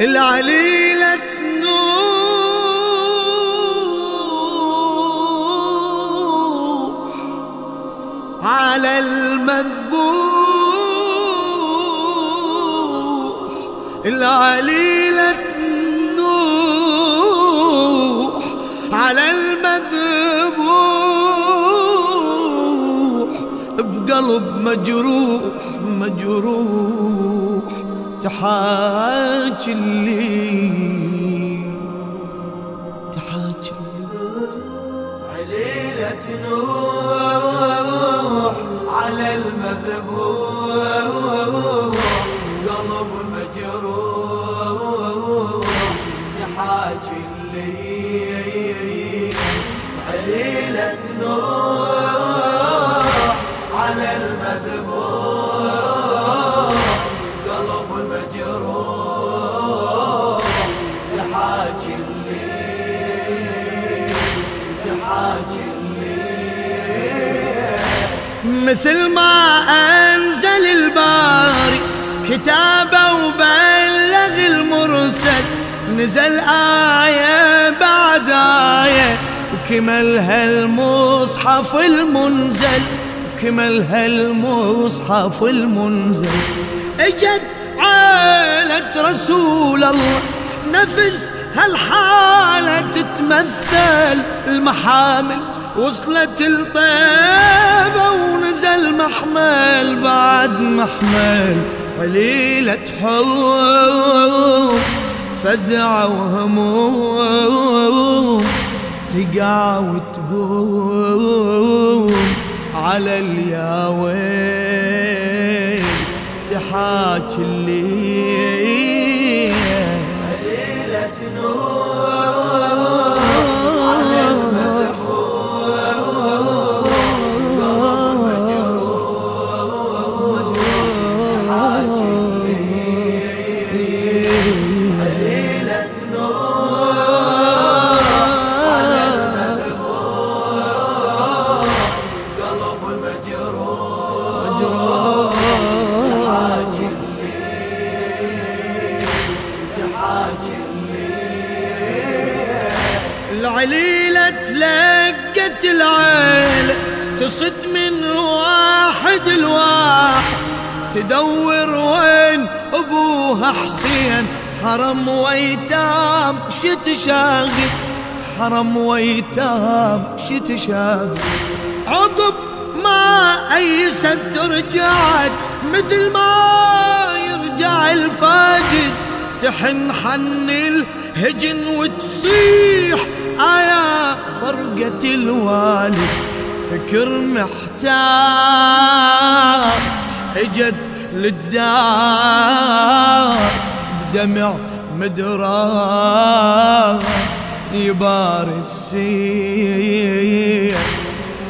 العليلة نوح على المذبوح. العليلة نوح على المذبوح. بقلب مجروح مجروح. تحاج لي تحاج عليلة نوح على المذبوح قلب مجروح. تحاج لي عليلة نوح مثل ما أنزل الباري كتابه وبلغ المرسل. نزل آية بعد آية وكملها المصحف المنزل. كملها المصحف المنزل. إجت عائلة رسول الله نفس هالحالة تتمثل. المحامل وصلت الطيبة ونزل محمل بعد محمل عليلة حروب فزع وهموم تقع وتقوم على الياوين تحاك الليل. تصد من واحد لواحد تدور وين أبوها حسين؟ حرم ويتام شتشاغل حرم ويتام شتشاغل عقب ما ايست رجعت مثل ما يرجع الفاجد. تحن حن الهجن وتصيح آيا فرقة الوالد. فكر محتار اجت للدار بدمع مدرار يبار السير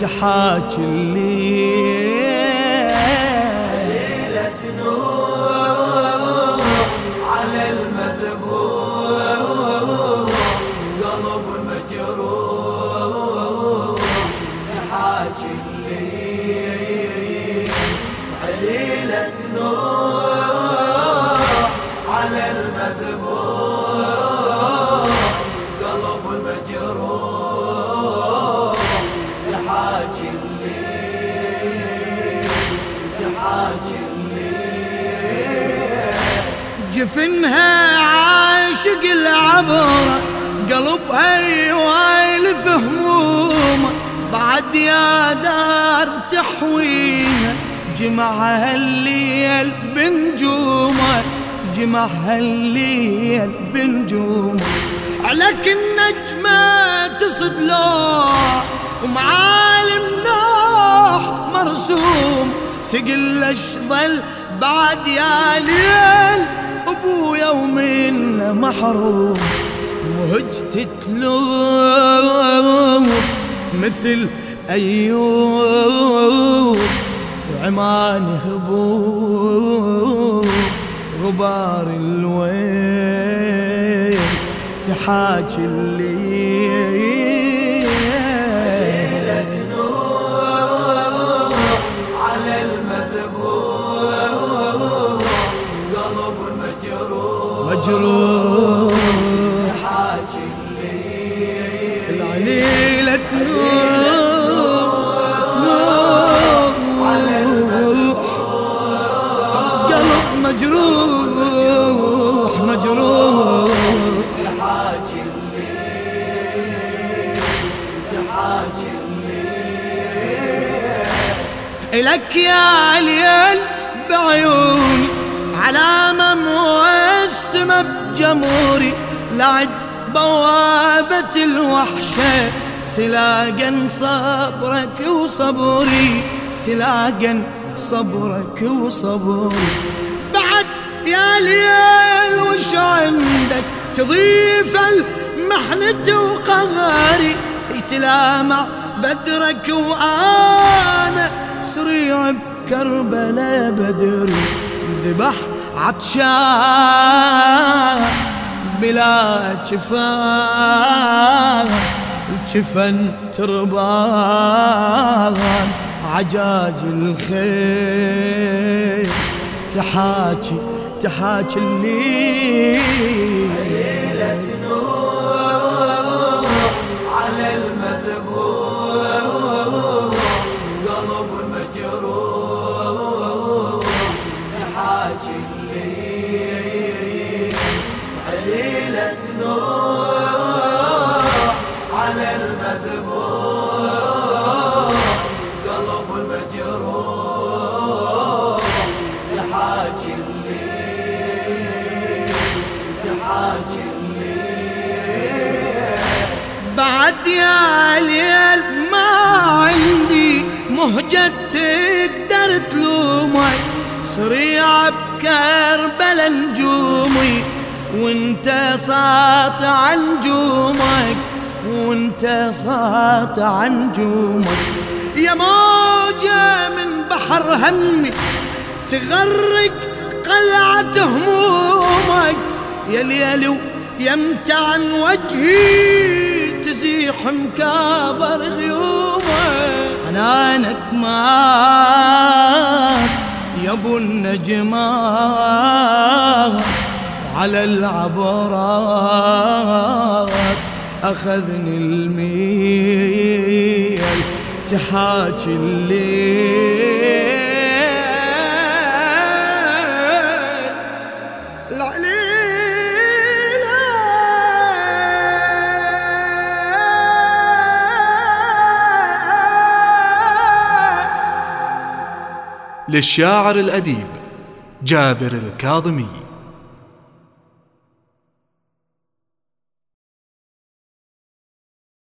تحاكي الليل. ليلة نور على المذبوح. جفنها عاشق العبرة قلبها يوالف همومه بعد يا دار تحويها جمعها الليل بنجومه جمعها الليل بنجومه عليك النجمة تصد لوح ومعالم نوح مرسوم. تقل إيش ظل بعد يا ليل ابويا ومنا محروم وهجت تلوم مثل أيوب. وعمان هبوب غبار الويل تحاكي الليل. إلك يا ليل بعيوني علامة موسمة بجموري لعد بوابة الوحشة. تلاقن صبرك وصبري تلاقن صبرك وصبري بعد يا ليل وش عندك؟ تضيف المحنة وقهري. يتلامع بدرك وأنا سريع بكربلاء بدري ذبح عطشان بلا جفان الجفن تربان عجاج الخير تحاكي تحاكي الليل. بعد يا ليل ما عندي مهجة تقدر تلومك صريع بكربلا نجومي وانت ساطع نجومك وانت ساطع نجومك يا موجة من بحر همي تغرق قلعة همومك. يا ليل يمتع عن وجهي تزيح مكابر غيومك حنانك مات يا أبو النجمات على العبرات أخذني الميل تحاكي الليل. للشاعر الأديب جابر الكاظمي.